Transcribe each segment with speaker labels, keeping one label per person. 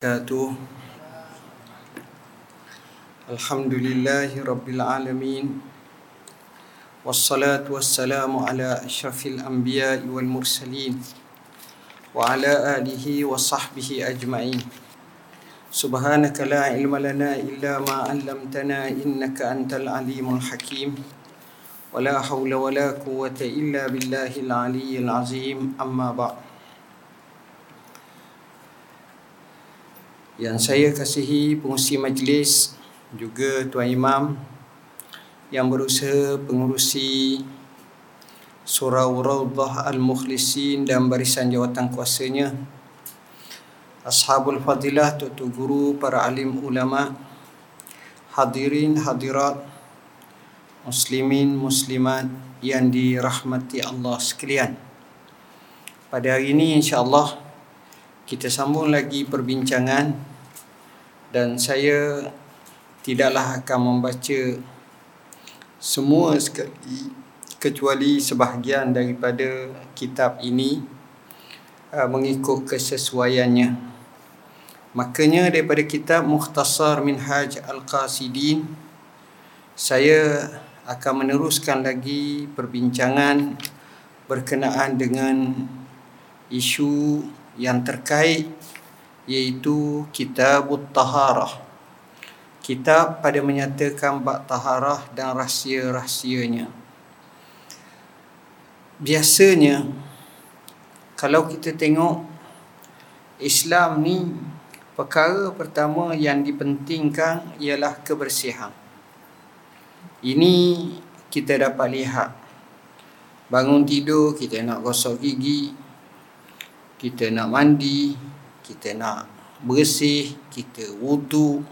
Speaker 1: وبركاته. الحمد لله رب العالمين والصلاة والسلام على أشرف الأنبياء والمرسلين وعلى آله وصحبه أجمعين. سبحانك لا علم لنا إلا ما علمتنا إنك أنت العليم الحكيم. ولا حول ولا قوة إلا بالله العلي العظيم. أما بعد Yang saya kasihi pengurusi majlis juga Tuan Imam yang berusaha pengurusi Surau Rawdah Al-Mukhlisin dan barisan jawatan kuasanya. Ashabul Fadilah, Tutu Guru, para alim ulama Hadirin, hadirat Muslimin, muslimat yang dirahmati Allah sekalian. Pada hari ini insyaAllah kita sambung lagi perbincangan dan saya tidaklah akan membaca semua sekali kecuali sebahagian daripada kitab ini uh, mengikut kesesuaiannya. Makanya daripada kitab Mukhtasar Minhaj Al-Qasidin saya akan meneruskan lagi perbincangan berkenaan dengan isu yang terkait iaitu kitab taharah. Kitab pada menyatakan bab taharah dan rahsia-rahsianya. Biasanya kalau kita tengok Islam ni perkara pertama yang dipentingkan ialah kebersihan. Ini kita dapat lihat. Bangun tidur kita nak gosok gigi kita nak mandi kita nak bersih, kita wudu.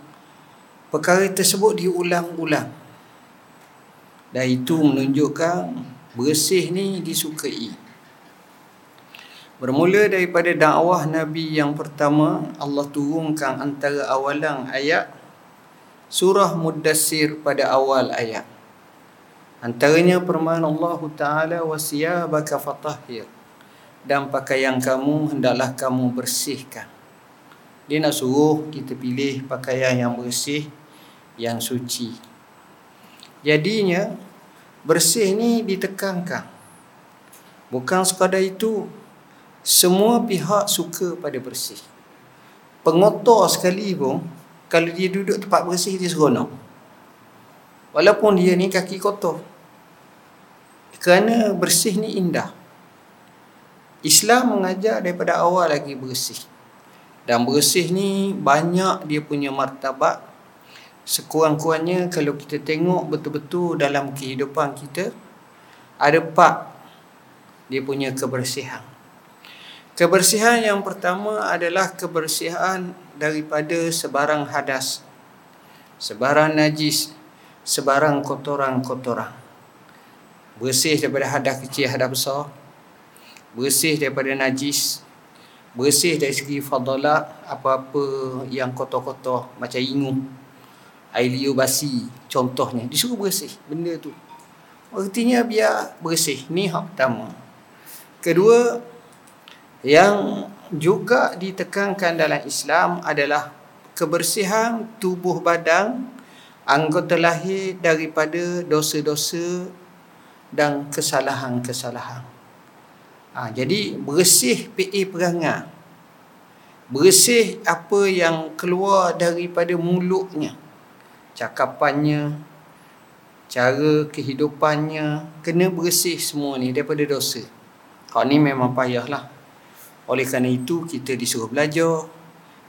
Speaker 1: Perkara tersebut diulang-ulang. Dan itu menunjukkan bersih ni disukai. Bermula daripada dakwah Nabi yang pertama, Allah turunkan antara awalan ayat surah Mudassir pada awal ayat. Antaranya permohonan Allah Taala wasiyabaka fatahhir dan pakaian kamu hendaklah kamu bersihkan. Dia nak suruh kita pilih pakaian yang bersih, yang suci. Jadinya, bersih ni ditekankan. Bukan sekadar itu, semua pihak suka pada bersih. Pengotor sekali pun, kalau dia duduk tempat bersih, dia seronok. Walaupun dia ni kaki kotor. Kerana bersih ni indah. Islam mengajar daripada awal lagi bersih. Dan bersih ni banyak dia punya martabat. Sekurang-kurangnya kalau kita tengok betul-betul dalam kehidupan kita, ada empat dia punya kebersihan. Kebersihan yang pertama adalah kebersihan daripada sebarang hadas. Sebarang najis, sebarang kotoran-kotoran. Bersih daripada hadas kecil, hadas besar bersih daripada najis bersih dari segi fadalah apa-apa yang kotor-kotor macam ingu air liu basi contohnya. Disuruh bersih benda tu. Artinya biar bersih. Ni hak pertama. Kedua yang juga ditekankan dalam Islam adalah kebersihan tubuh badan anggota lahir daripada dosa-dosa dan kesalahan-kesalahan Ha, jadi bersih PA perangai. Bersih apa yang keluar daripada mulutnya. Cakapannya, cara kehidupannya, kena bersih semua ni daripada dosa. Hal ni memang payahlah. Oleh kerana itu kita disuruh belajar,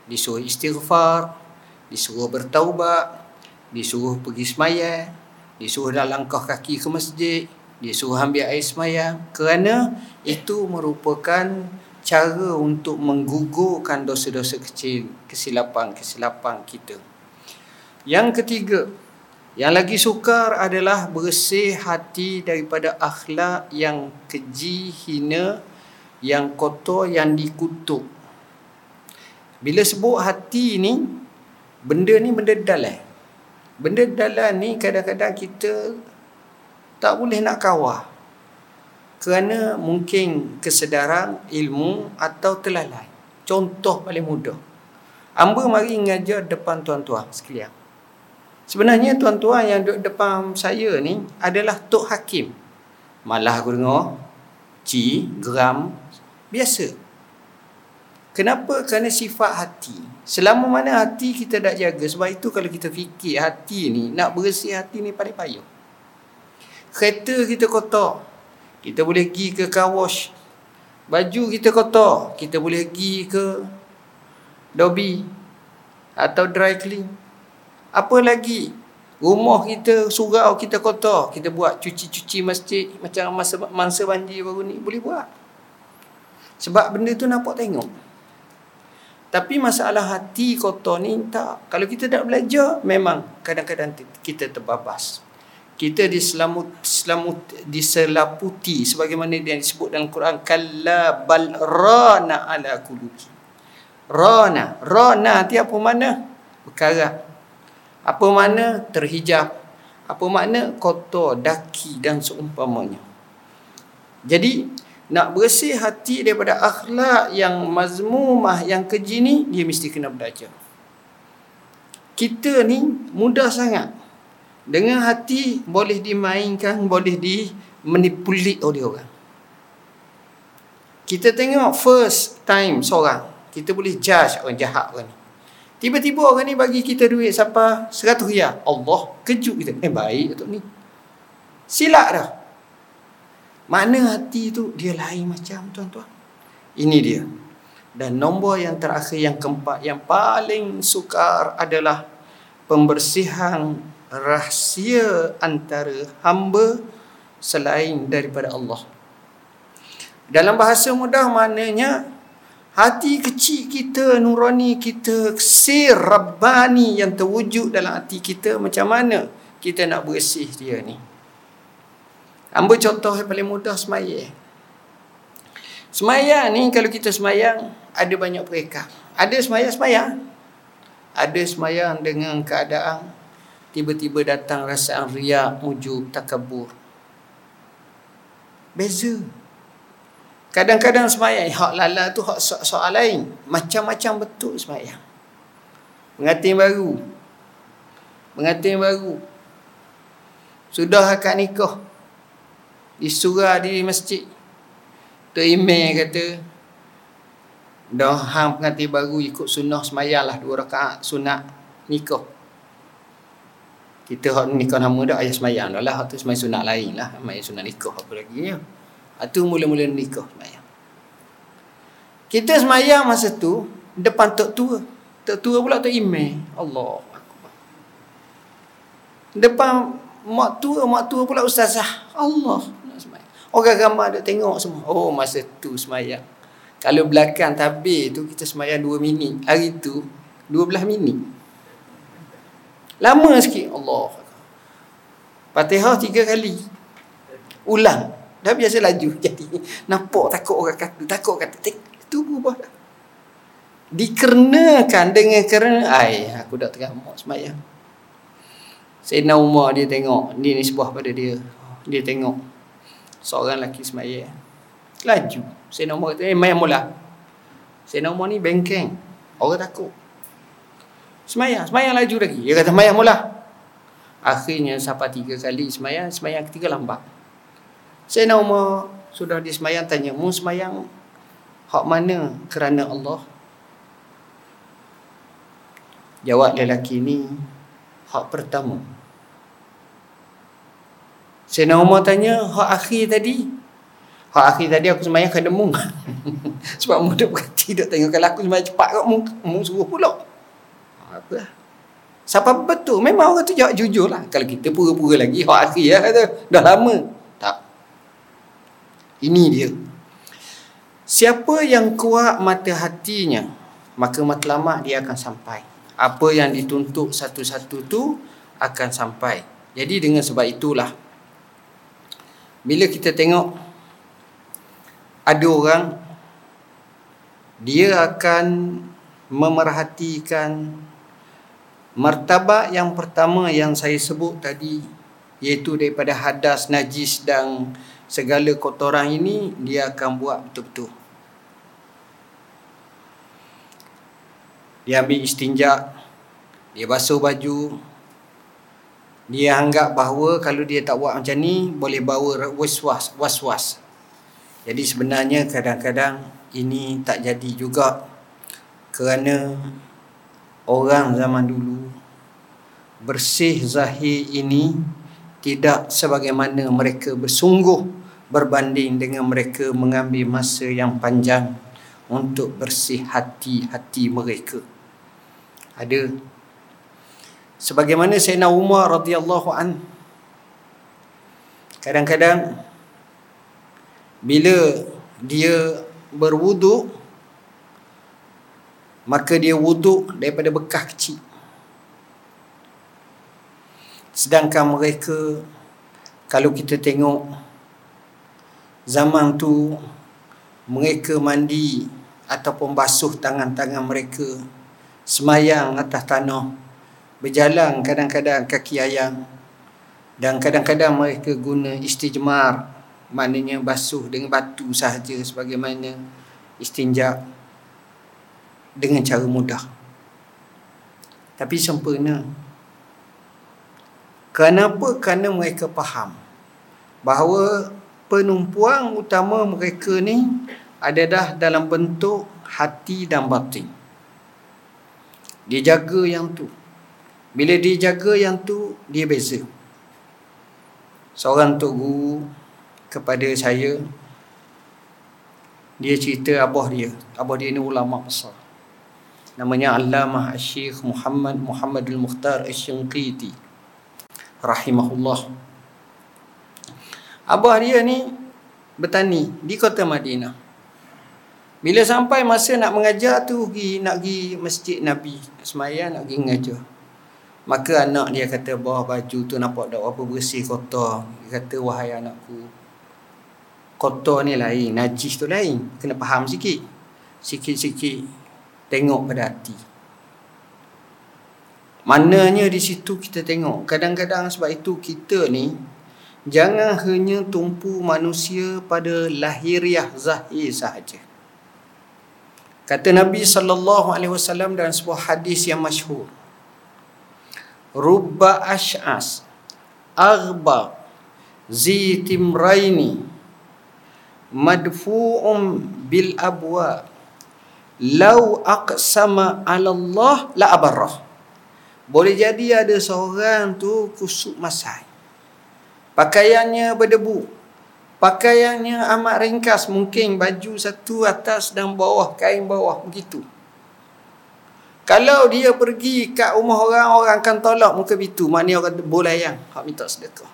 Speaker 1: disuruh istighfar, disuruh bertaubat, disuruh pergi semayang, disuruh dah langkah kaki ke masjid, dia suruh ambil air semayang kerana itu merupakan cara untuk menggugurkan dosa-dosa kecil, kesilapan-kesilapan kita. Yang ketiga, yang lagi sukar adalah bersih hati daripada akhlak yang keji, hina, yang kotor, yang dikutuk. Bila sebut hati ni, benda ni benda dalam. Benda dalam ni kadang-kadang kita tak boleh nak kawal kerana mungkin kesedaran ilmu atau telalai contoh paling mudah Amba mari ngajar depan tuan-tuan sekalian. Sebenarnya tuan-tuan yang duduk depan saya ni adalah Tok Hakim. Malah aku dengar Ci, geram Biasa Kenapa? Kerana sifat hati Selama mana hati kita tak jaga Sebab itu kalau kita fikir hati ni Nak bersih hati ni paling payah Kereta kita kotor Kita boleh pergi ke car wash Baju kita kotor Kita boleh pergi ke Dobby Atau dry clean Apa lagi Rumah kita surau kita kotor, kita buat cuci-cuci masjid macam masa masa banjir baru ni boleh buat. Sebab benda tu nampak tengok. Tapi masalah hati kotor ni tak. Kalau kita tak belajar memang kadang-kadang kita terbabas. Kita diselamut selamut diselaputi sebagaimana yang disebut dalam Quran kalla bal rana ala qulubi. Rana, rana tiap mana? Berkarat apa makna terhijab? Apa makna kotor, daki dan seumpamanya? Jadi, nak bersih hati daripada akhlak yang mazmumah, yang keji ni, dia mesti kena belajar. Kita ni mudah sangat. Dengan hati boleh dimainkan, boleh dimanipulit oleh orang. Kita tengok first time seorang. Kita boleh judge orang jahat orang ni. Tiba-tiba orang ni bagi kita duit siapa? 100 riyal. Allah kejut kita. Eh baik tu ni. Silap dah. Mana hati tu dia lain macam tuan-tuan. Ini dia. Dan nombor yang terakhir yang keempat yang paling sukar adalah pembersihan rahsia antara hamba selain daripada Allah. Dalam bahasa mudah maknanya Hati kecil kita, nurani kita, sir Rabbani yang terwujud dalam hati kita, macam mana kita nak bersih dia ni? Ambil contoh yang paling mudah semayang. Semayang ni kalau kita semayang, ada banyak pereka. Ada semayang-semayang. Ada semayang dengan keadaan tiba-tiba datang rasaan riak, ujub, takabur. Beza. Kadang-kadang semayang hak lala tu hak so- soal lain. Macam-macam betul semayang. Pengantin baru. Pengantin baru. Sudah akad nikah. Di surah di masjid. Tu email kata. Dah hang pengantin baru ikut sunnah semayang lah. Dua rakaat sunat nikah. Kita hak nikah nama dah ayah semayang dah lah. Hak tu semayang sunat lain lah. Semayang sunat nikah apa lagi ya. Itu mula-mula nikah semayang. Kita semayang masa tu depan tok tua. Tok tua pula tok email. Allah. Depan mak tua, mak tua pula ustazah. Allah. Orang ramai ada tengok semua. Oh masa tu semayang. Kalau belakang tabir tu kita semayang 2 minit. Hari tu 12 minit. Lama sikit. Allah. Fatihah tiga kali. Ulang. Dah biasa laju jadi nampak takut orang kata takut kata itu berubah dah. Dikarenakan dengan kerana ai aku dah tengah mak semayang. Sayyidina Umar dia tengok ni ni sebuah pada dia. Dia tengok seorang lelaki semayang. Laju. Sayyidina Umar kata, "Eh, mayang mula." Sayyidina Umar ni bengkeng. Orang takut. Semayang, semayang laju lagi. Dia kata, "Mayang mula." Akhirnya sampai tiga kali semayang, semayang ketiga lambat. Saya nak Umar sudah di semayang tanya, mu semayang hak mana kerana Allah? Jawab lelaki ni, hak pertama. Nak Umar tanya, hak akhir tadi? Hak akhir tadi aku semayang kena mung. Sebab mu dah berhenti dah tengok kalau aku semayang cepat kat mu, mu suruh pula. Apa Siapa betul? Memang orang tu jawab jujur lah. Kalau kita pura-pura lagi, hak akhir ya, dah lama. Ini dia. Siapa yang kuat mata hatinya, maka matlamat dia akan sampai. Apa yang dituntut satu-satu tu akan sampai. Jadi dengan sebab itulah bila kita tengok ada orang dia akan memerhatikan martabat yang pertama yang saya sebut tadi iaitu daripada hadas najis dan segala kotoran ini dia akan buat betul-betul. dia ambil istinja dia basuh baju dia anggap bahawa kalau dia tak buat macam ni boleh bawa waswas waswas jadi sebenarnya kadang-kadang ini tak jadi juga kerana orang zaman dulu bersih zahir ini tidak sebagaimana mereka bersungguh berbanding dengan mereka mengambil masa yang panjang untuk bersih hati-hati mereka. Ada. Sebagaimana Sayyidina Umar radhiyallahu an kadang-kadang bila dia berwuduk maka dia wuduk daripada bekas kecil. Sedangkan mereka kalau kita tengok zaman tu mereka mandi ataupun basuh tangan-tangan mereka semayang atas tanah berjalan kadang-kadang kaki ayam dan kadang-kadang mereka guna istijmar maknanya basuh dengan batu sahaja sebagaimana istinja dengan cara mudah tapi sempurna kenapa kerana mereka faham bahawa penumpuan utama mereka ni adalah dalam bentuk hati dan batin dia jaga yang tu bila dia jaga yang tu, dia beza. Seorang tok guru kepada saya, dia cerita abah dia. Abah dia ni ulama besar. Namanya Allamah Syekh Muhammad Muhammadul Mukhtar Asy-Syanqiti. Rahimahullah. Abah dia ni bertani di kota Madinah. Bila sampai masa nak mengajar tu pergi nak pergi masjid Nabi semaya nak pergi mengajar. Maka anak dia kata bawah baju tu nampak tak apa bersih kotor. Dia kata wahai anakku. Kotor ni lain, najis tu lain. Kena faham sikit. Sikit-sikit tengok pada hati. Mananya di situ kita tengok. Kadang-kadang sebab itu kita ni jangan hanya tumpu manusia pada lahiriah zahir sahaja. Kata Nabi sallallahu alaihi wasallam dalam sebuah hadis yang masyhur rubba ash'as aghba zi timraini madfu'um bil abwa law aqsama 'ala Allah la abarrah. Boleh jadi ada seorang tu kusuk masai. Pakaiannya berdebu. Pakaiannya amat ringkas. Mungkin baju satu atas dan bawah kain bawah. Begitu. Kalau dia pergi kat rumah orang, orang akan tolak muka bitu. Maknanya orang boleh yang hak minta sedekah.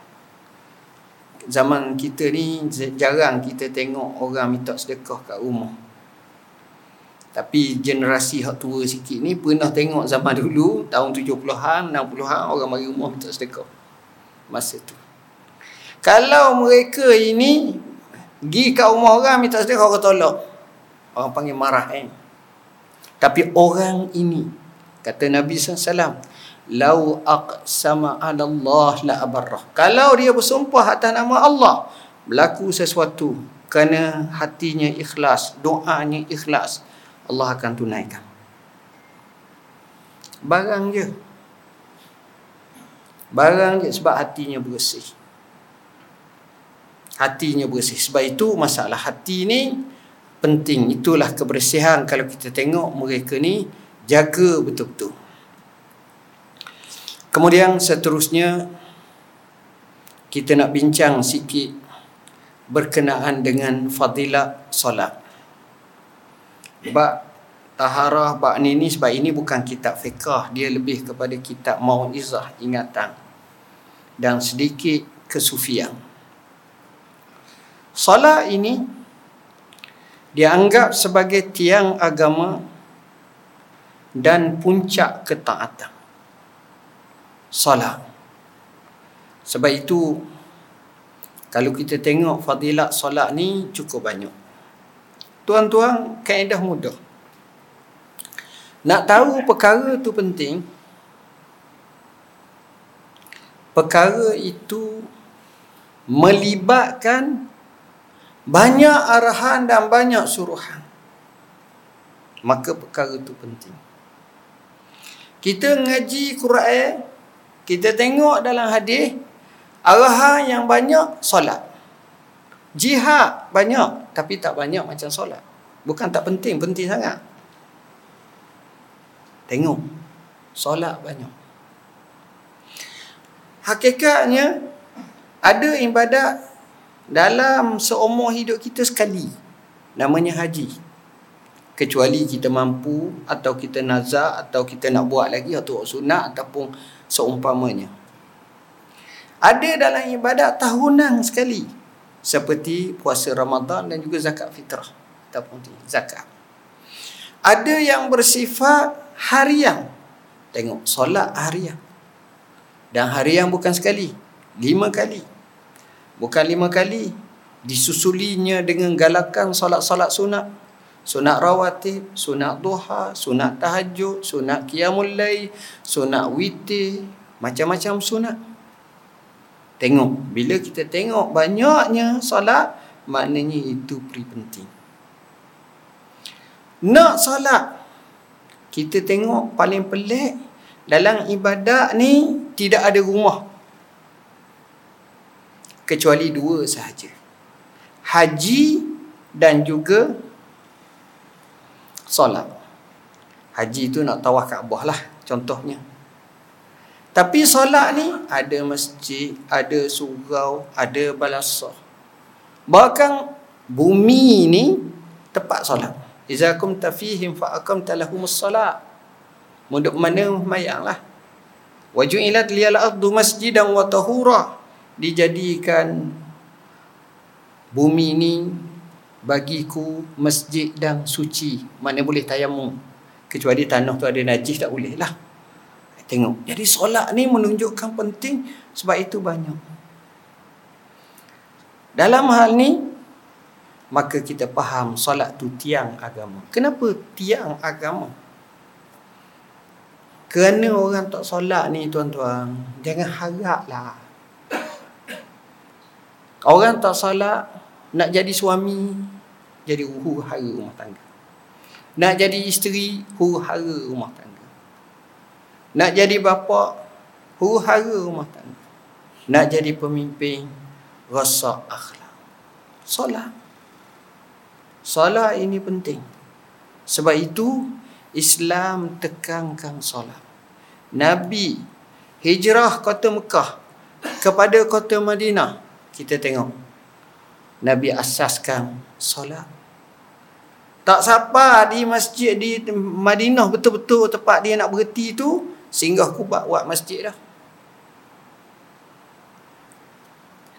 Speaker 1: Zaman kita ni jarang kita tengok orang minta sedekah kat rumah. Tapi generasi hak tua sikit ni pernah tengok zaman dulu, tahun 70-an, 60-an, orang mari rumah minta sedekah. Masa tu. Kalau mereka ini pergi kat rumah orang minta sedekah, orang tolak. Orang panggil marah Eh? Tapi orang ini kata Nabi SAW, lau aqsama 'ala Allah la abarrah. Kalau dia bersumpah atas nama Allah, berlaku sesuatu kerana hatinya ikhlas, doanya ikhlas, Allah akan tunaikan. Barang je. Barang je sebab hatinya bersih. Hatinya bersih. Sebab itu masalah hati ni penting itulah kebersihan kalau kita tengok mereka ni jaga betul-betul kemudian seterusnya kita nak bincang sikit berkenaan dengan fadilat solat bab taharah bab ni ni sebab ini bukan kitab fiqah dia lebih kepada kitab mauizah ingatan dan sedikit kesufian solat ini dianggap sebagai tiang agama dan puncak ketaatan. Salat. Sebab itu kalau kita tengok fadilat solat ni cukup banyak. Tuan-tuan, kaedah mudah. Nak tahu perkara tu penting. Perkara itu melibatkan banyak arahan dan banyak suruhan maka perkara itu penting Kita ngaji Quran, kita tengok dalam hadis arahan yang banyak solat. Jihad banyak tapi tak banyak macam solat. Bukan tak penting, penting sangat. Tengok. Solat banyak. Hakikatnya ada ibadat dalam seumur hidup kita sekali. Namanya haji. Kecuali kita mampu atau kita nazar atau kita nak buat lagi atau sunat ataupun seumpamanya. Ada dalam ibadat tahunan sekali. Seperti puasa Ramadan dan juga zakat fitrah. Ataupun zakat. Ada yang bersifat harian. Tengok solat harian. Dan harian bukan sekali. Lima kali. Bukan lima kali. Disusulinya dengan galakan solat-solat sunat. Sunat rawatib, sunat duha, sunat tahajud, sunat qiyamul lay, sunat witir, macam-macam sunat. Tengok, bila kita tengok banyaknya solat, maknanya itu peri penting. Nak solat, kita tengok paling pelik dalam ibadat ni tidak ada rumah. Kecuali dua sahaja. Haji dan juga solat. Haji tu nak tawaf Kaabah lah contohnya tapi solat ni ada masjid ada surau ada balasah bahkan bumi ni tempat solat Iza kum tafihim fa aqamta lahumus salat. Muduk mana mayanglah. Waju'ilat liyal ardu masjidan wa tahura. Dijadikan bumi ini bagiku masjid dan suci. Mana boleh tayamum. Kecuali tanah tu ada najis tak boleh lah. Tengok. Jadi solat ni menunjukkan penting sebab itu banyak. Dalam hal ni maka kita faham solat tu tiang agama. Kenapa tiang agama? Kerana orang tak solat ni tuan-tuan, jangan haraplah. Orang tak solat nak jadi suami, jadi huru hara rumah tangga. Nak jadi isteri, huru hara rumah tangga. Nak jadi bapa, huru hara rumah tangga. Nak jadi pemimpin, rasa akhlak. Solat. Solat ini penting. Sebab itu Islam tekankan solat. Nabi hijrah kota Mekah kepada kota Madinah. Kita tengok. Nabi asaskan solat. Tak siapa di masjid di Madinah betul-betul tempat dia nak berhenti tu singgah kubat buat masjid dah.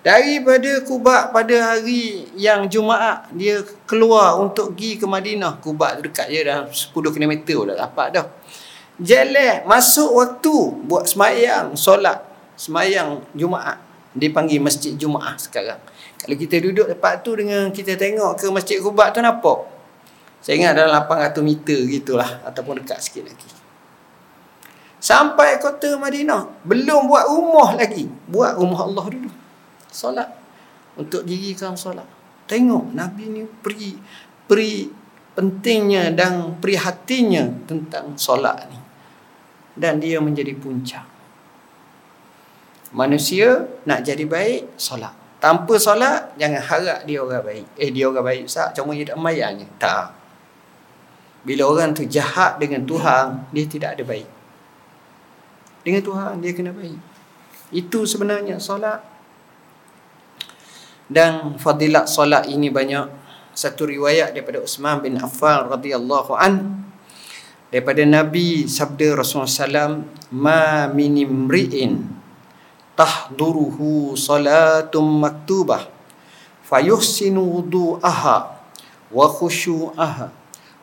Speaker 1: Daripada Kubak pada hari yang Jumaat dia keluar untuk pergi ke Madinah. Kubak tu dekat je dah 10 km dah dapat dah. Jalan masuk waktu buat semayang solat semayang Jumaat. Dipanggil Masjid Jumaat sekarang. Kalau kita duduk tempat tu dengan kita tengok ke Masjid Kubak tu nampak. Saya ingat dalam 800 meter gitulah ataupun dekat sikit lagi. Sampai kota Madinah belum buat rumah lagi. Buat rumah Allah dulu. Solat. Untuk dirikan solat. Tengok nabi ni peri peri pentingnya dan prihatinnya tentang solat ni. Dan dia menjadi puncak. Manusia nak jadi baik solat. Tanpa solat jangan harap dia orang baik. Eh dia orang baik sah cuma dia tak mayanya tak. Bila orang tu jahat dengan Tuhan dia tidak ada baik dengan Tuhan dia kena baik itu sebenarnya solat. Dan fadilat solat ini banyak. Satu riwayat daripada Uthman bin Affan radhiyallahu an. Daripada Nabi sabda Rasulullah sallam ma min imri'in tahduruhu salatum maktubah fayuhsinu wudu'aha wa khushu'aha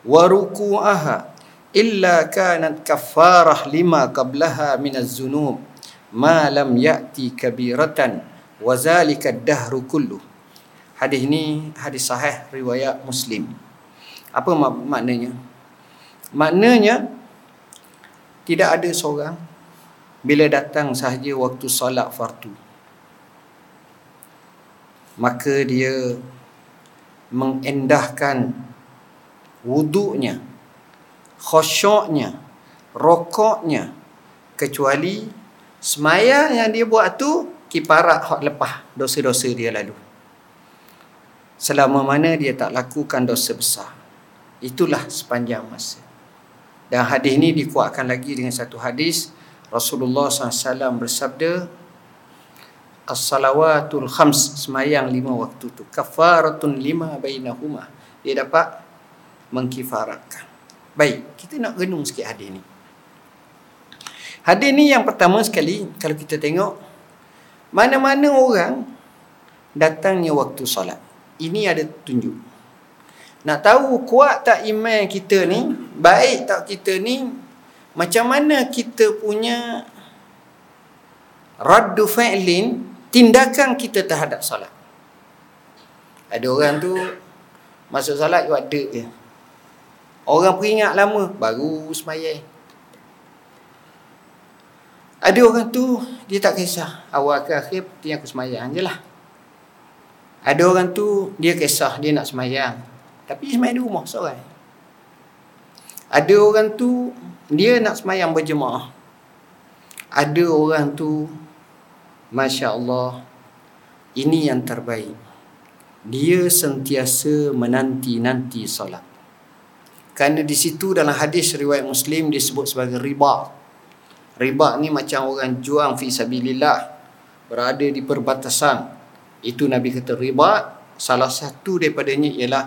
Speaker 1: wa ruku'aha illa kanat kaffarah lima qablaha min az-zunub ma lam ya'ti kabiratan wazalika dahru kullu hadis ini hadis sahih riwayat muslim. Apa mak- maknanya? Maknanya tidak ada seorang bila datang sahaja waktu solat fardu maka dia mengendahkan wuduknya khusyuknya rokoknya. Kecuali semaya yang dia buat tu kiparat hak lepas dosa-dosa dia lalu. Selama mana dia tak lakukan dosa besar. Itulah sepanjang masa. Dan hadis ini dikuatkan lagi dengan satu hadis. Rasulullah SAW bersabda As-salawatul khams Semayang lima waktu tu Kafaratun lima bainahuma. Dia dapat Mengkifaratkan Baik, kita nak renung sikit hadis ni. Hadis ni yang pertama sekali Kalau kita tengok Mana-mana orang Datangnya waktu solat. Ini ada tunjuk. Nak tahu kuat tak iman kita ni Baik tak kita ni macam mana kita punya raddu fa'lin tindakan kita terhadap solat. Ada orang tu masuk solat buat dek je orang peringat lama baru semayai ada orang tu dia tak kisah. Awal ke akhir penting aku semayang je lah. Ada orang tu dia kisah dia nak semayang. Tapi semayang di rumah seorang. Ada orang tu dia nak semayang berjemaah. Ada orang tu Masya Allah ini yang terbaik. Dia sentiasa menanti-nanti solat kerana di situ dalam hadis riwayat muslim disebut sebagai riba riba ni macam orang juang fi sabilillah berada di perbatasan itu Nabi kata riba salah satu daripadanya ialah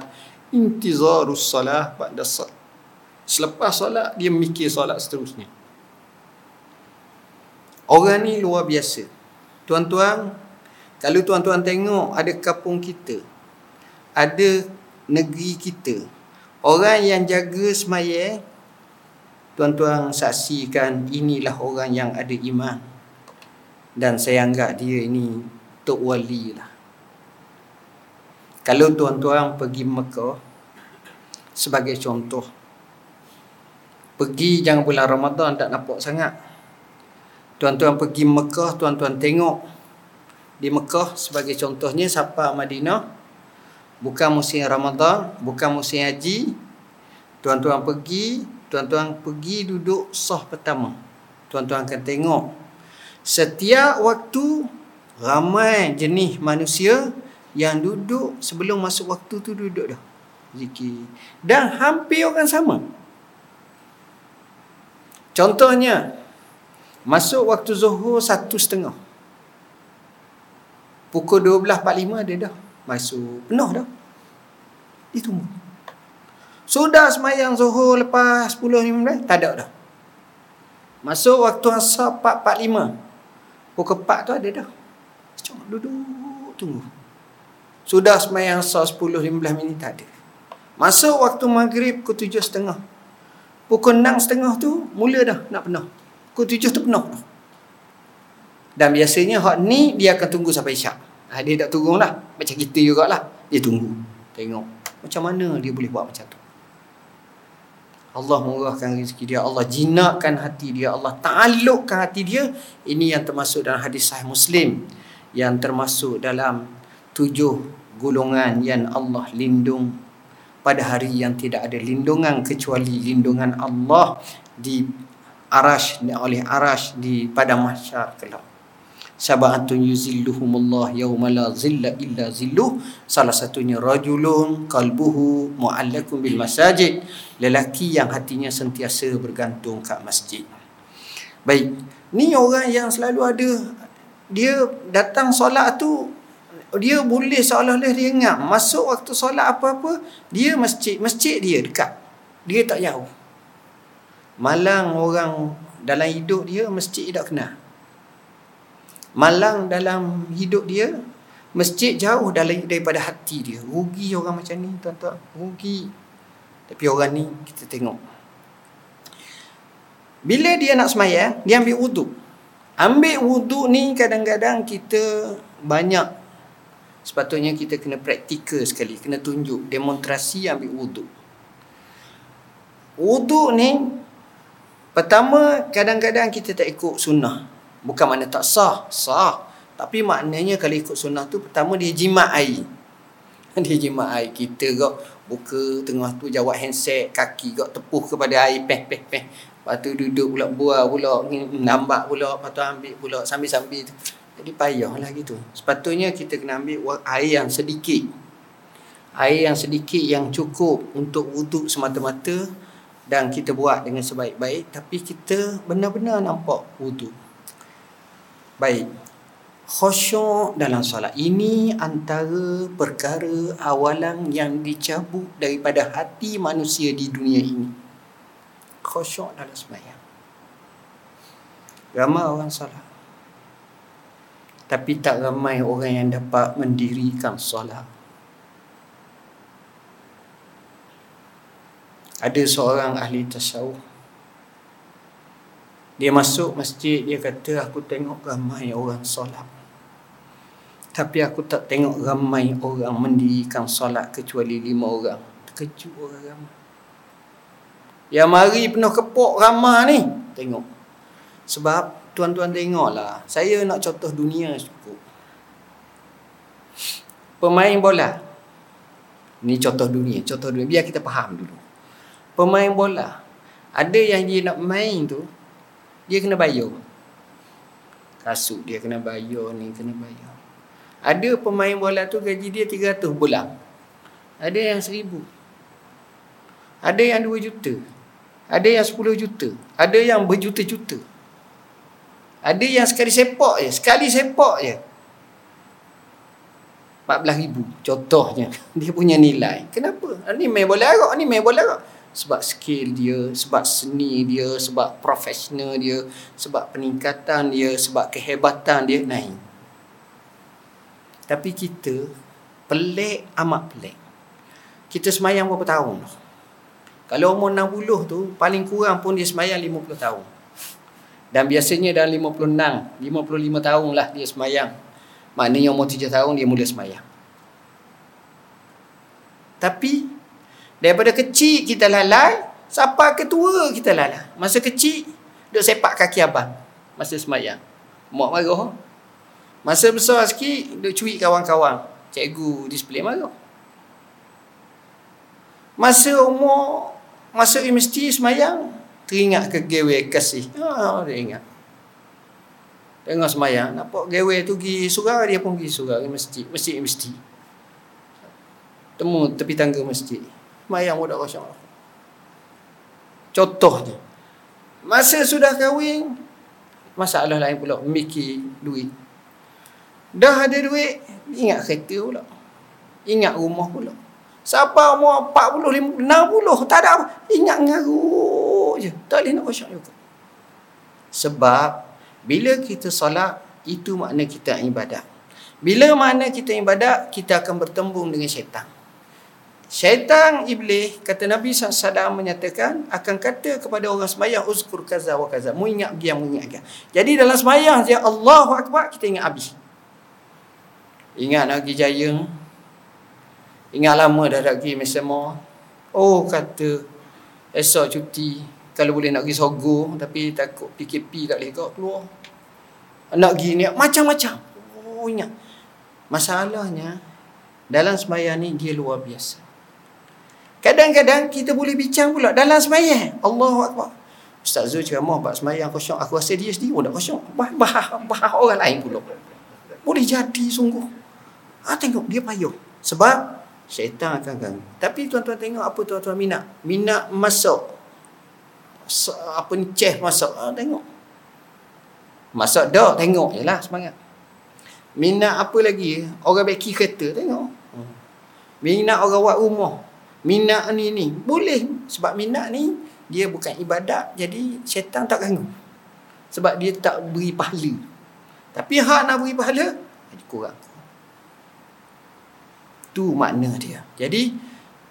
Speaker 1: intizarus salah pada salat Selepas solat, dia mikir solat seterusnya. Orang ni luar biasa. Tuan-tuan, kalau tuan-tuan tengok ada kampung kita, ada negeri kita, orang yang jaga semaya, tuan-tuan saksikan inilah orang yang ada iman. Dan saya anggap dia ini Tok Wali lah. Kalau tuan-tuan pergi Mekah, sebagai contoh, Pergi jangan bulan Ramadan tak nampak sangat. Tuan-tuan pergi Mekah, tuan-tuan tengok di Mekah sebagai contohnya siapa Madinah bukan musim Ramadan, bukan musim haji. Tuan-tuan pergi, tuan-tuan pergi duduk sah pertama. Tuan-tuan akan tengok setiap waktu ramai jenis manusia yang duduk sebelum masuk waktu tu duduk dah. Zikir. Dan hampir orang sama. Contohnya, masuk waktu zuhur satu setengah. Pukul 12.45 dia dah masuk penuh dah. Dia tunggu. Sudah semayang zuhur lepas 10.15, tak ada dah. Masuk waktu asar 4.45. Pukul 4 tu ada dah. Cuma duduk, tunggu. Sudah semayang asar 10.15 minit, tak ada. Masuk waktu maghrib pukul 7.30. Pukul enam setengah tu mula dah nak penuh. Pukul tujuh tu penuh dah. Dan biasanya hak ni dia akan tunggu sampai isyak. Ha, dia tak tunggu lah. Macam kita juga lah. Dia tunggu. Tengok. Macam mana dia boleh buat macam tu. Allah murahkan rezeki dia. Allah jinakkan hati dia. Allah ta'alukkan hati dia. Ini yang termasuk dalam hadis sahih Muslim. Yang termasuk dalam tujuh golongan yang Allah lindung pada hari yang tidak ada lindungan kecuali lindungan Allah di arash oleh arash di pada mahsyar kelak sab'atun yuzilluhumullah yawma la zilla illa zilluh. Salah satunya rajulun qalbuhu mu'allakun bil masajid. Lelaki yang hatinya sentiasa bergantung kat masjid. Baik ni orang yang selalu ada. Dia datang solat tu dia boleh seolah-olah dia ingat masuk waktu solat apa-apa dia masjid masjid dia dekat. Dia tak jauh. Malang orang dalam hidup dia masjid tak kenal malang dalam hidup dia masjid jauh daripada hati dia. Rugi orang macam ni tuan-tuan. Rugi. Tapi orang ni kita tengok. Bila dia nak semayang dia ambil wuduk ambil wuduk ni kadang-kadang kita banyak. Sepatutnya kita kena praktikal sekali kena tunjuk demonstrasi ambil wuduk wuduk ni pertama kadang-kadang kita tak ikut sunnah bukan makna tak sah sah tapi maknanya kalau ikut sunnah tu pertama dia jimat air dia jimat air kita kok buka tengah tu jawab handset kaki kok tepuh kepada air peh peh peh Lepas tu duduk pula buah pula, nampak pula, lepas tu ambil pula, sambil-sambil tu. Jadi payahlah gitu. Sepatutnya kita kena ambil air yang sedikit. Air yang sedikit yang cukup untuk wuduk semata-mata dan kita buat dengan sebaik-baik tapi kita benar-benar nampak wuduk. Baik. Khusyuk dalam solat ini antara perkara awalan yang dicabut daripada hati manusia di dunia ini khusyuk dalam sembahyang. Ramai orang salat. Tapi tak ramai orang yang dapat mendirikan solat. Ada seorang ahli tasawuf. Dia masuk masjid, dia kata, aku tengok ramai orang solat. Tapi aku tak tengok ramai orang mendirikan solat kecuali lima orang. Terkejut orang ramai. Yang mari penuh kepok ramah ni. Tengok. Sebab tuan-tuan tengoklah. Saya nak contoh dunia cukup. Pemain bola. Ni contoh dunia. Contoh dunia. Biar kita faham dulu. Pemain bola. Ada yang dia nak main tu. Dia kena bayar. Kasut dia kena bayar ni. Kena bayar. Ada pemain bola tu gaji dia 300 bulan. Ada yang 1000. Ada yang 2 juta. Ada yang 10 juta. Ada yang berjuta-juta. Ada yang sekali sepak je. Sekali sepak je. 14 ribu. Contohnya. Dia punya nilai. Kenapa? Ini main bola arak. Ini main bola arak. Sebab skill dia. Sebab seni dia. Sebab profesional dia. Sebab peningkatan dia. Sebab kehebatan dia. Naik. Tapi kita pelik amat pelik. Kita semayang berapa tahun? Kalau umur 60 tu paling kurang pun dia semayang 50 tahun. Dan biasanya dalam 56, 55 tahun lah dia semayang. Maknanya umur 3 tahun dia mula semayang. Tapi daripada kecil kita lalai, sampai ketua kita lalai. Masa kecil duk sepak kaki abang masa semayang. Mak marah. Masa besar sikit duk cuit kawan-kawan. Cikgu display marah. Masa umur Masuk universiti semayang Teringat ke gawe kasih ha, Dia ingat Tengok semayang Nampak gawe tu pergi surau Dia pun pergi surau ke masjid Masjid universiti Temu tepi tangga masjid Semayang budak kosong Contohnya Masa sudah kahwin Masalah lain pula Mikir duit Dah ada duit Ingat kereta pula Ingat rumah pula Siapa umur 40, 50, 60 tak ada. Ingat ngaruk je. Tak boleh nak khusyuk juga. Sebab bila kita solat itu makna kita ibadat. Bila makna kita ibadat kita akan bertembung dengan syaitan. Syaitan iblis kata Nabi SAW menyatakan akan kata kepada orang semayang uzkur kaza wa kaza. Mu ingat dia, mu ingat dia. Jadi dalam semayang dia Allahu Akbar kita ingat habis. Ingat lagi jaya Ingat lama dah nak pergi Mesema. Oh kata esok cuti. Kalau boleh nak pergi Sogo tapi takut PKP tak boleh kau keluar. Nak pergi ni macam-macam. Oh ingat. Masalahnya dalam sembahyang ni dia luar biasa. Kadang-kadang kita boleh bincang pula dalam sembahyang. Allahu Akbar. Ustaz Zul ceramah buat sembahyang kosong. Aku rasa dia sendiri pun tak kosong. Bah, bah, bah orang lain pula. Boleh jadi sungguh. Ah tengok dia payah. Sebab Syaitan akan ganggu. Tapi tuan-tuan tengok apa tuan-tuan minat. Minat masuk. Apa ni ceh masuk. Ha, tengok. Masuk dah tengok je lah semangat. Minat apa lagi? Orang beki kereta tengok. Minat orang buat rumah. Minat ni ni. Boleh. Sebab minat ni dia bukan ibadat. Jadi syaitan tak ganggu. Sebab dia tak beri pahala. Tapi hak nak beri pahala. Jadi kurang. Itu makna dia. Jadi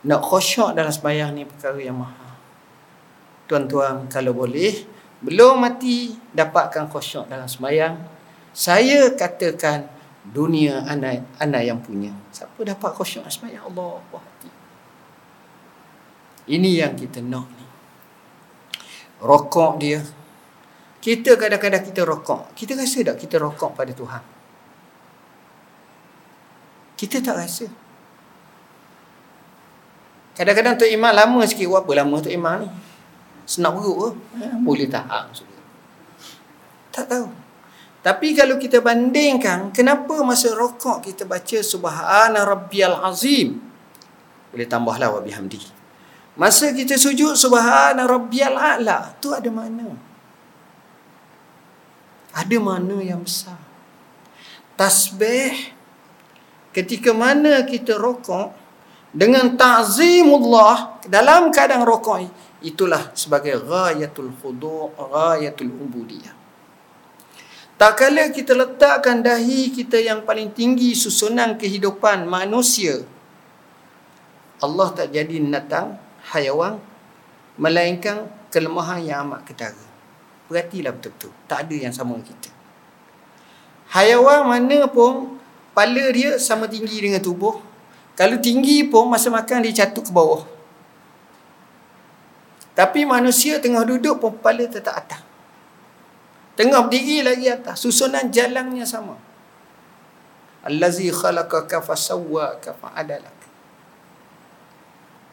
Speaker 1: nak khusyuk dalam sembahyang ni perkara yang mahal. Tuan-tuan kalau boleh belum mati dapatkan khusyuk dalam sembahyang. Saya katakan dunia anak anak yang punya. Siapa dapat dalam sembahyang Allah hati. Ini yang kita nak ni. Rokok dia. Kita kadang-kadang kita rokok. Kita rasa tak kita rokok pada Tuhan? Kita tak rasa. Kadang-kadang Tok Imam lama sikit. Buat apa lama Tok Imam ni? Senak perut ke? Eh, boleh tahan. Tak tahu. Tapi kalau kita bandingkan, kenapa masa rokok kita baca Subhana Rabbiyal Azim? Boleh tambahlah wa bihamdi. Masa kita sujud Subhana Rabbiyal A'la, tu ada mana? Ada mana yang besar? Tasbih ketika mana kita rokok dengan ta'zimullah dalam keadaan rokok itulah sebagai ghayatul khudu' ghayatul ubudiyah tak kala kita letakkan dahi kita yang paling tinggi susunan kehidupan manusia Allah tak jadi natang hayawan melainkan kelemahan yang amat ketara perhatilah betul-betul tak ada yang sama kita hayawan mana pun kepala dia sama tinggi dengan tubuh. Kalau tinggi pun masa makan dia jatuh ke bawah. Tapi manusia tengah duduk pun kepala tetap atas. Tengah berdiri lagi atas. Susunan jalannya sama. Allazi khalaqaka fasawwaka fa'adalak.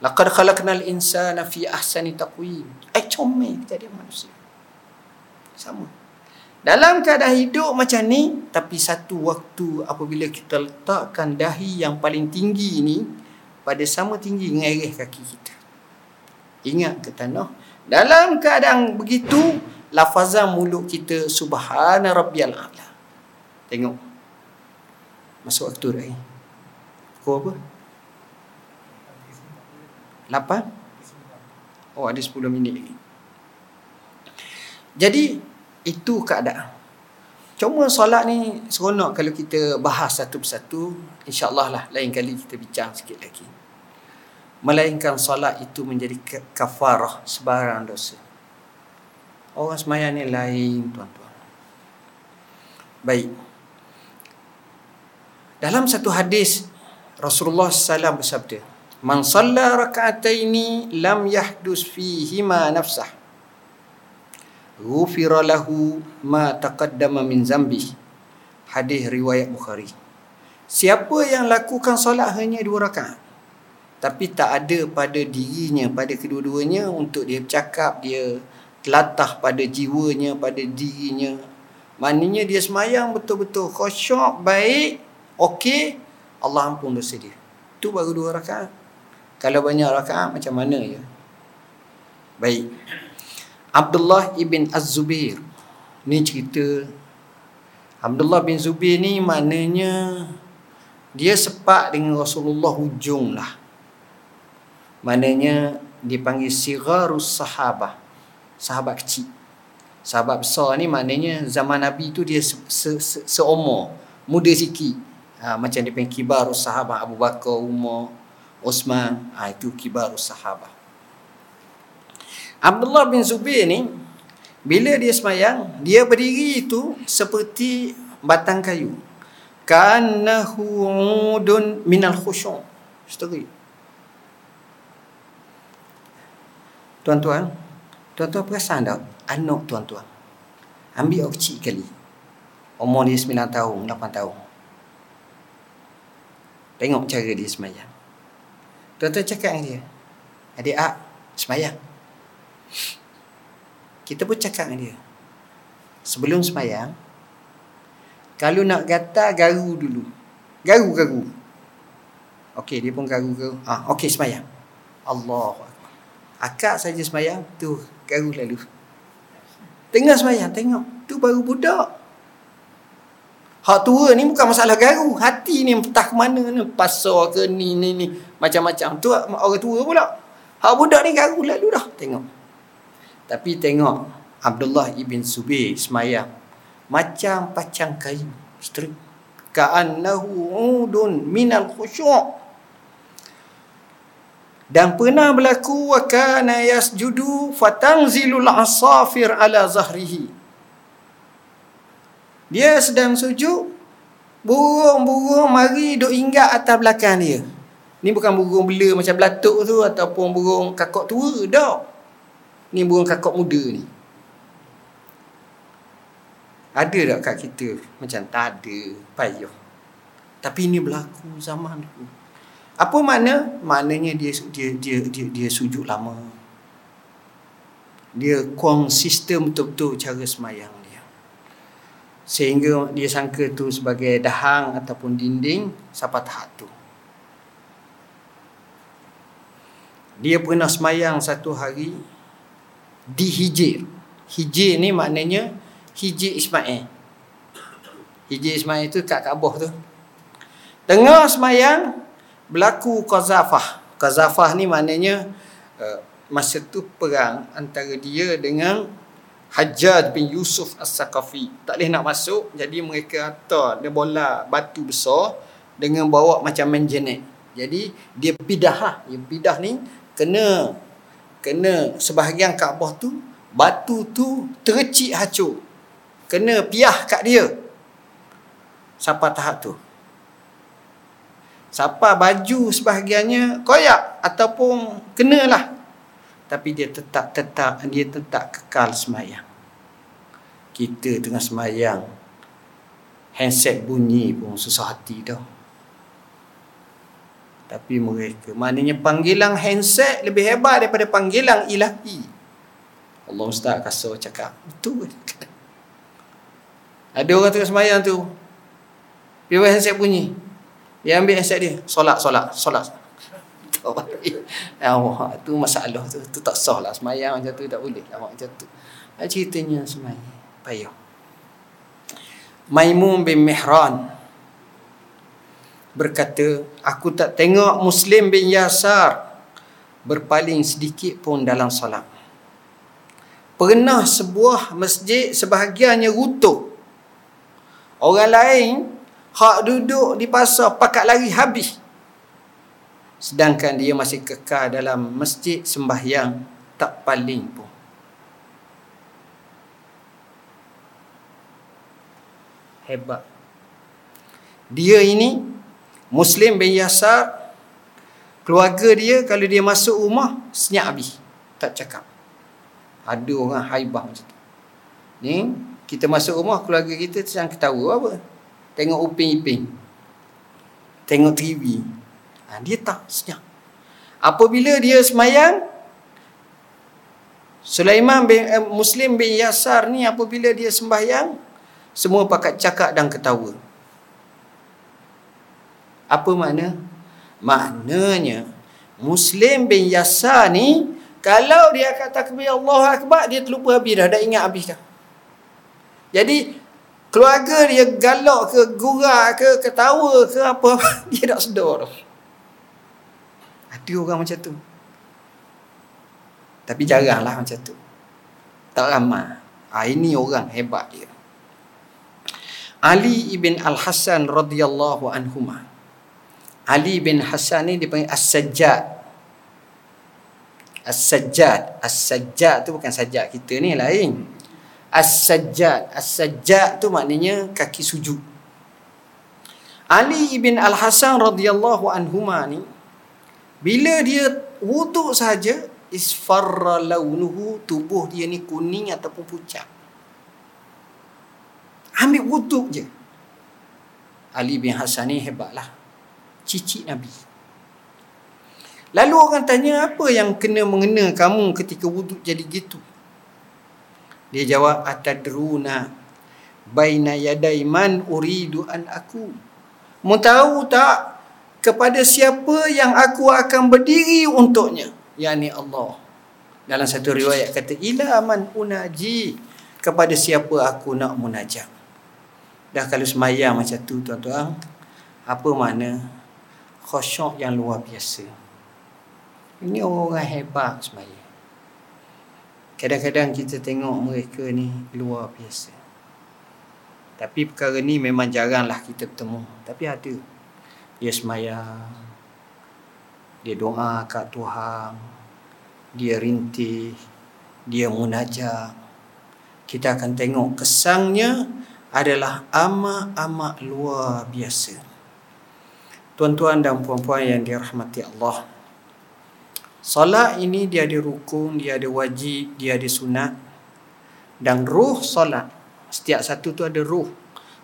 Speaker 1: Laqad khalaqnal insana fi ahsani taqwim. Ai comel kita dia manusia. Sama. Dalam keadaan hidup macam ni Tapi satu waktu apabila kita letakkan dahi yang paling tinggi ni Pada sama tinggi ngereh kaki kita Ingat ke tanah Dalam keadaan begitu Lafazan mulut kita Subhana Rabbiyal A'la Tengok Masuk waktu dah ni apa? Lapan? Oh ada sepuluh minit lagi Jadi itu keadaan. Cuma solat ni seronok kalau kita bahas satu persatu. InsyaAllah lah lain kali kita bincang sikit lagi. Melainkan solat itu menjadi kafarah sebarang dosa. Orang semayang ni lain tuan-tuan. Baik. Dalam satu hadis Rasulullah SAW bersabda. Man salla raka'ataini lam yahdus fihima nafsah. Ghufira lahu ma taqaddama min zambi. Hadis riwayat bukhari. Siapa yang lakukan solat hanya dua rakaat tapi tak ada pada dirinya pada kedua-duanya untuk dia bercakap dia telatah pada jiwanya pada dirinya. Maknanya dia semayang betul-betul khusyuk baik okey Allah ampun dosa dia. Tu baru dua rakaat kalau banyak rakaat macam mana ya baik Abdullah ibn Az-Zubair. Ni cerita Abdullah bin Zubair ni maknanya dia sepak dengan Rasulullah hujung lah. Maknanya dipanggil Sigharus Sahabah. Sahabat kecil. Sahabat besar ni maknanya zaman Nabi tu dia se- se- se- seumur. Muda sikit. Ha, macam dia panggil Kibarus Sahabah. Abu Bakar, Umar, Osman. Ha, itu Kibarus Sahabah. Abdullah bin Zubair ni bila dia semayang dia berdiri itu seperti batang kayu. Kanahu udun minal khusyuk. Story tuan-tuan tuan-tuan perasan tak? Anak tuan-tuan. Ambil orang kecil kali. Umur dia 9 tahun 8 tahun. Tengok cara dia semayang tuan-tuan cakap dengan dia adik ak semayang. Kita pun cakap dengan dia sebelum semayang kalau nak gatal garu dulu. Garu garu okey dia pun garu garu ah okey semayang. Allah akak saja semayang tu garu lalu. Tengah semayang tengok. Tu baru budak Hak tua ni bukan masalah garu. Hati ni entah ke mana ni. Pasar ke ni, ni, ni. Macam-macam. Tu orang tua pula. Hak budak ni garu lalu dah. Tengok. Tapi tengok Abdullah ibn Zubair semayang macam pacang kayu straight ka'annahu udun minal khusyuk dan pernah berlaku wa kana yasjudu fatanzilul asafir ala zahrihi dia sedang sujud burung-burung mari duk ingat atas belakang dia. Ni bukan burung bela macam belatuk tu ataupun burung kakak tua dah ni burung kakak muda ni. Ada tak kat kita? Macam tak ada payah tapi ini berlaku zaman tu apa makna? Maknanya dia dia dia dia, dia sujud lama. Dia konsisten betul-betul cara semayang sehingga dia sangka tu sebagai dahang ataupun dinding siapa tahap tu dia pernah semayang satu hari di hijir. Hijir ni maknanya hijir Ismail. Hijir Ismail tu kat Kaabah tu. Tengah semayang berlaku qazafah. Qazafah ni maknanya uh, masa tu perang antara dia dengan Hajjaj bin Yusuf As-Saqafi. Tak boleh nak masuk, jadi mereka hantar dia bola batu besar dengan bawa macam menjenet. Jadi dia pidah lah. Dia pidah ni kena kena sebahagian Kaabah tu batu tu tercik hacur. Kena piah kat dia. Siapa tahap tu? Siapa baju sebahagiannya koyak ataupun kenalah tapi dia tetap tetap dia tetap kekal semayang. Kita tengah semayang. Handset bunyi pun susah hati dah. Tapi mereka maknanya panggilan handset lebih hebat daripada panggilan ilahi. Allah Ustaz kasar cakap betul ada orang tengah semayang tu. Dia handset bunyi. Dia ambil handset dia. Solat solat solat Allah tu masalah tu. Tu tak sah lah. Semayang macam tu tak boleh lah macam tu. Ceritanya semayang. Payah. Maimun bin Mihran berkata aku tak tengok Muslim bin Yasar berpaling sedikit pun dalam solat. Pernah sebuah masjid sebahagiannya runtuh orang lain hak duduk di pasar pakat lari habis sedangkan dia masih kekal dalam masjid sembahyang tak paling pun. Hebat. Dia ini Muslim bin Yasar keluarga dia kalau dia masuk rumah senyap habis. Tak cakap. Ada orang haibah macam tu. Ni kita masuk rumah keluarga kita sedang ketawa apa? Tengok uping-iping. Tengok TV Ha, dia tak senyap. Apabila dia semayang, Sulaiman bin eh, Muslim bin Yasar ni apabila dia sembahyang, semua pakat cakap dan ketawa. Apa makna? Maknanya Muslim bin Yasar ni kalau dia kata takbir Allah Akbar dia terlupa habis dah, dah ingat habis dah. Jadi keluarga dia galak ke gurau ke ketawa ke apa dia tak sedar dah. Ada orang macam tu. Tapi jaranglah macam tu. Tak ramai. Ha, ini orang hebat dia. Ali ibn Al-Hasan radhiyallahu anhuma. Ali bin Hasan ni dipanggil As-Sajjad. As-Sajjad. As-Sajjad tu bukan sajjad kita ni lain. As-Sajjad. As-Sajjad tu maknanya kaki sujud. Ali ibn Al-Hasan radhiyallahu anhuma ni bila dia wuduk saja isfarra launuhu tubuh dia ni kuning ataupun pucat. Ambil wuduk je. Ali bin Hasan ni hebatlah. Cici Nabi. Lalu orang tanya apa yang kena mengena kamu ketika wuduk jadi gitu? Dia jawab atadruna baina yaday man uridu an aku. Mau tahu tak kepada siapa yang aku akan berdiri untuknya. Yakni Allah. Dalam satu riwayat kata ila man unaji kepada siapa aku nak munajat. Dah kalau semayang macam tu tuan-tuan apa makna? Khusyuk yang luar biasa. Ini orang hebat semayang. Kadang-kadang kita tengok mereka ni luar biasa. Tapi perkara ni memang jaranglah kita bertemu. Tapi ada dia semayang dia doa kat Tuhan dia rintih dia munajat kita akan tengok kesangnya adalah amat-amat luar biasa tuan-tuan dan puan-puan yang dirahmati Allah Salat ini dia ada rukun, dia ada wajib, dia ada sunat. Dan ruh salat. Setiap satu tu ada ruh.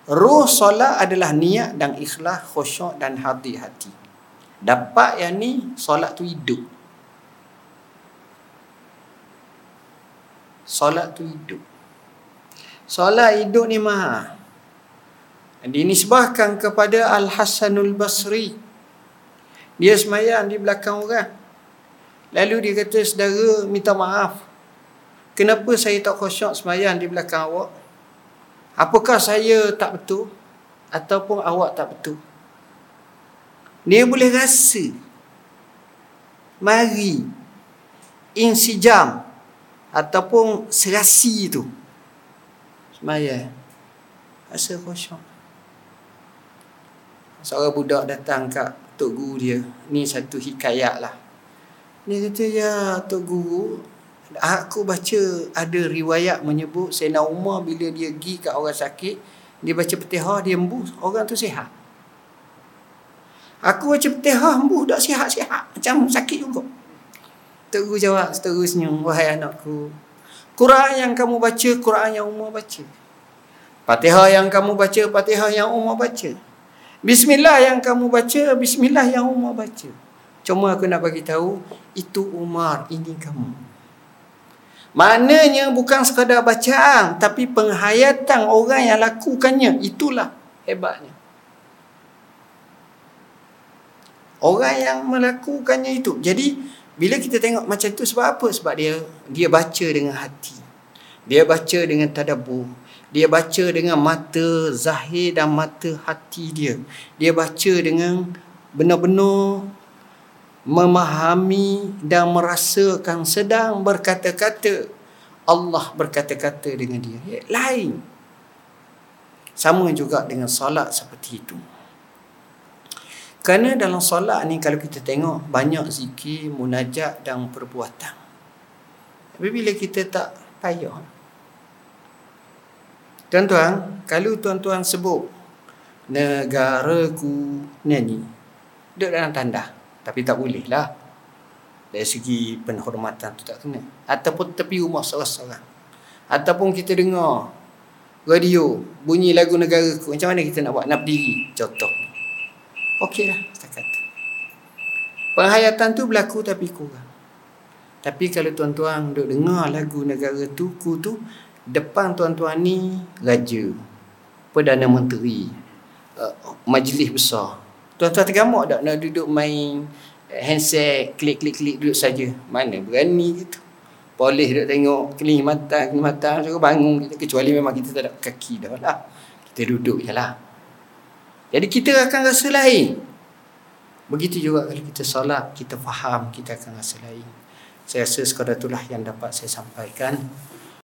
Speaker 1: Ruh solat adalah niat dan ikhlas, khusyuk dan hati hati. Dapat yang ni, solat tu hidup. Solat tu hidup. Solat hidup ni mahal. Dinisbahkan kepada Al-Hasanul Basri. Dia semayang di belakang orang. Lalu dia kata, saudara minta maaf. Kenapa saya tak khusyuk semayang di belakang awak? Apakah saya tak betul? Ataupun awak tak betul? Dia boleh rasa. Mari. Insijam. Ataupun serasi tu. Semayang. Rasa khusyuk. Seorang budak datang kat Tok Guru dia. Ni satu hikayat lah. Dia kata, ya Tok Guru, aku baca ada riwayat menyebut Sayyidina Umar bila dia pergi kat orang sakit, dia baca petihah, dia embuh, orang tu sihat. Aku baca petihah, embuh, tak sihat-sihat. Macam sakit juga. Guru jawab seterusnya, wahai anakku. Quran yang kamu baca, Quran yang Umar baca. Fatihah yang kamu baca, Fatihah yang Umar baca. Bismillah yang kamu baca, Bismillah yang Umar baca. Cuma aku nak bagi tahu itu Umar, ini kamu. Maknanya bukan sekadar bacaan tapi penghayatan orang yang lakukannya itulah hebatnya. Orang yang melakukannya itu. Jadi bila kita tengok macam itu sebab apa? Sebab dia dia baca dengan hati. Dia baca dengan tadabbur. Dia baca dengan mata zahir dan mata hati dia. Dia baca dengan benar-benar memahami dan merasakan sedang berkata-kata. Allah berkata-kata dengan dia. Lain. Sama juga dengan solat seperti itu. Kerana dalam solat ni kalau kita tengok banyak zikir, munajat dan perbuatan. Tapi bila kita tak payah. Tuan-tuan kalau tuan-tuan sebut negaraku ni duduk dalam tanda tapi tak boleh lah. Dari segi penghormatan tu tak kena. Ataupun tepi rumah seorang-seorang. Ataupun kita dengar radio bunyi lagu negara ku. Macam mana kita nak buat? Nak berdiri. Contoh. Okey lah. Kita kata. Penghayatan tu berlaku tapi kurang. Tapi kalau tuan-tuan duk dengar lagu negara tu, ku tu, depan tuan-tuan ni raja, Perdana Menteri, uh, majlis besar, Tuan-tuan tergamak tak nak duduk main handset, klik-klik-klik duduk saja. Mana berani gitu. Boleh duduk tengok kelih mata, suruh bangun kita. Kecuali memang kita tak ada kaki dah lah. Kita duduk je lah. Jadi kita akan rasa lain. Begitu juga kalau kita solat, kita faham, kita akan rasa lain. Saya rasa sekadar itulah yang dapat saya sampaikan.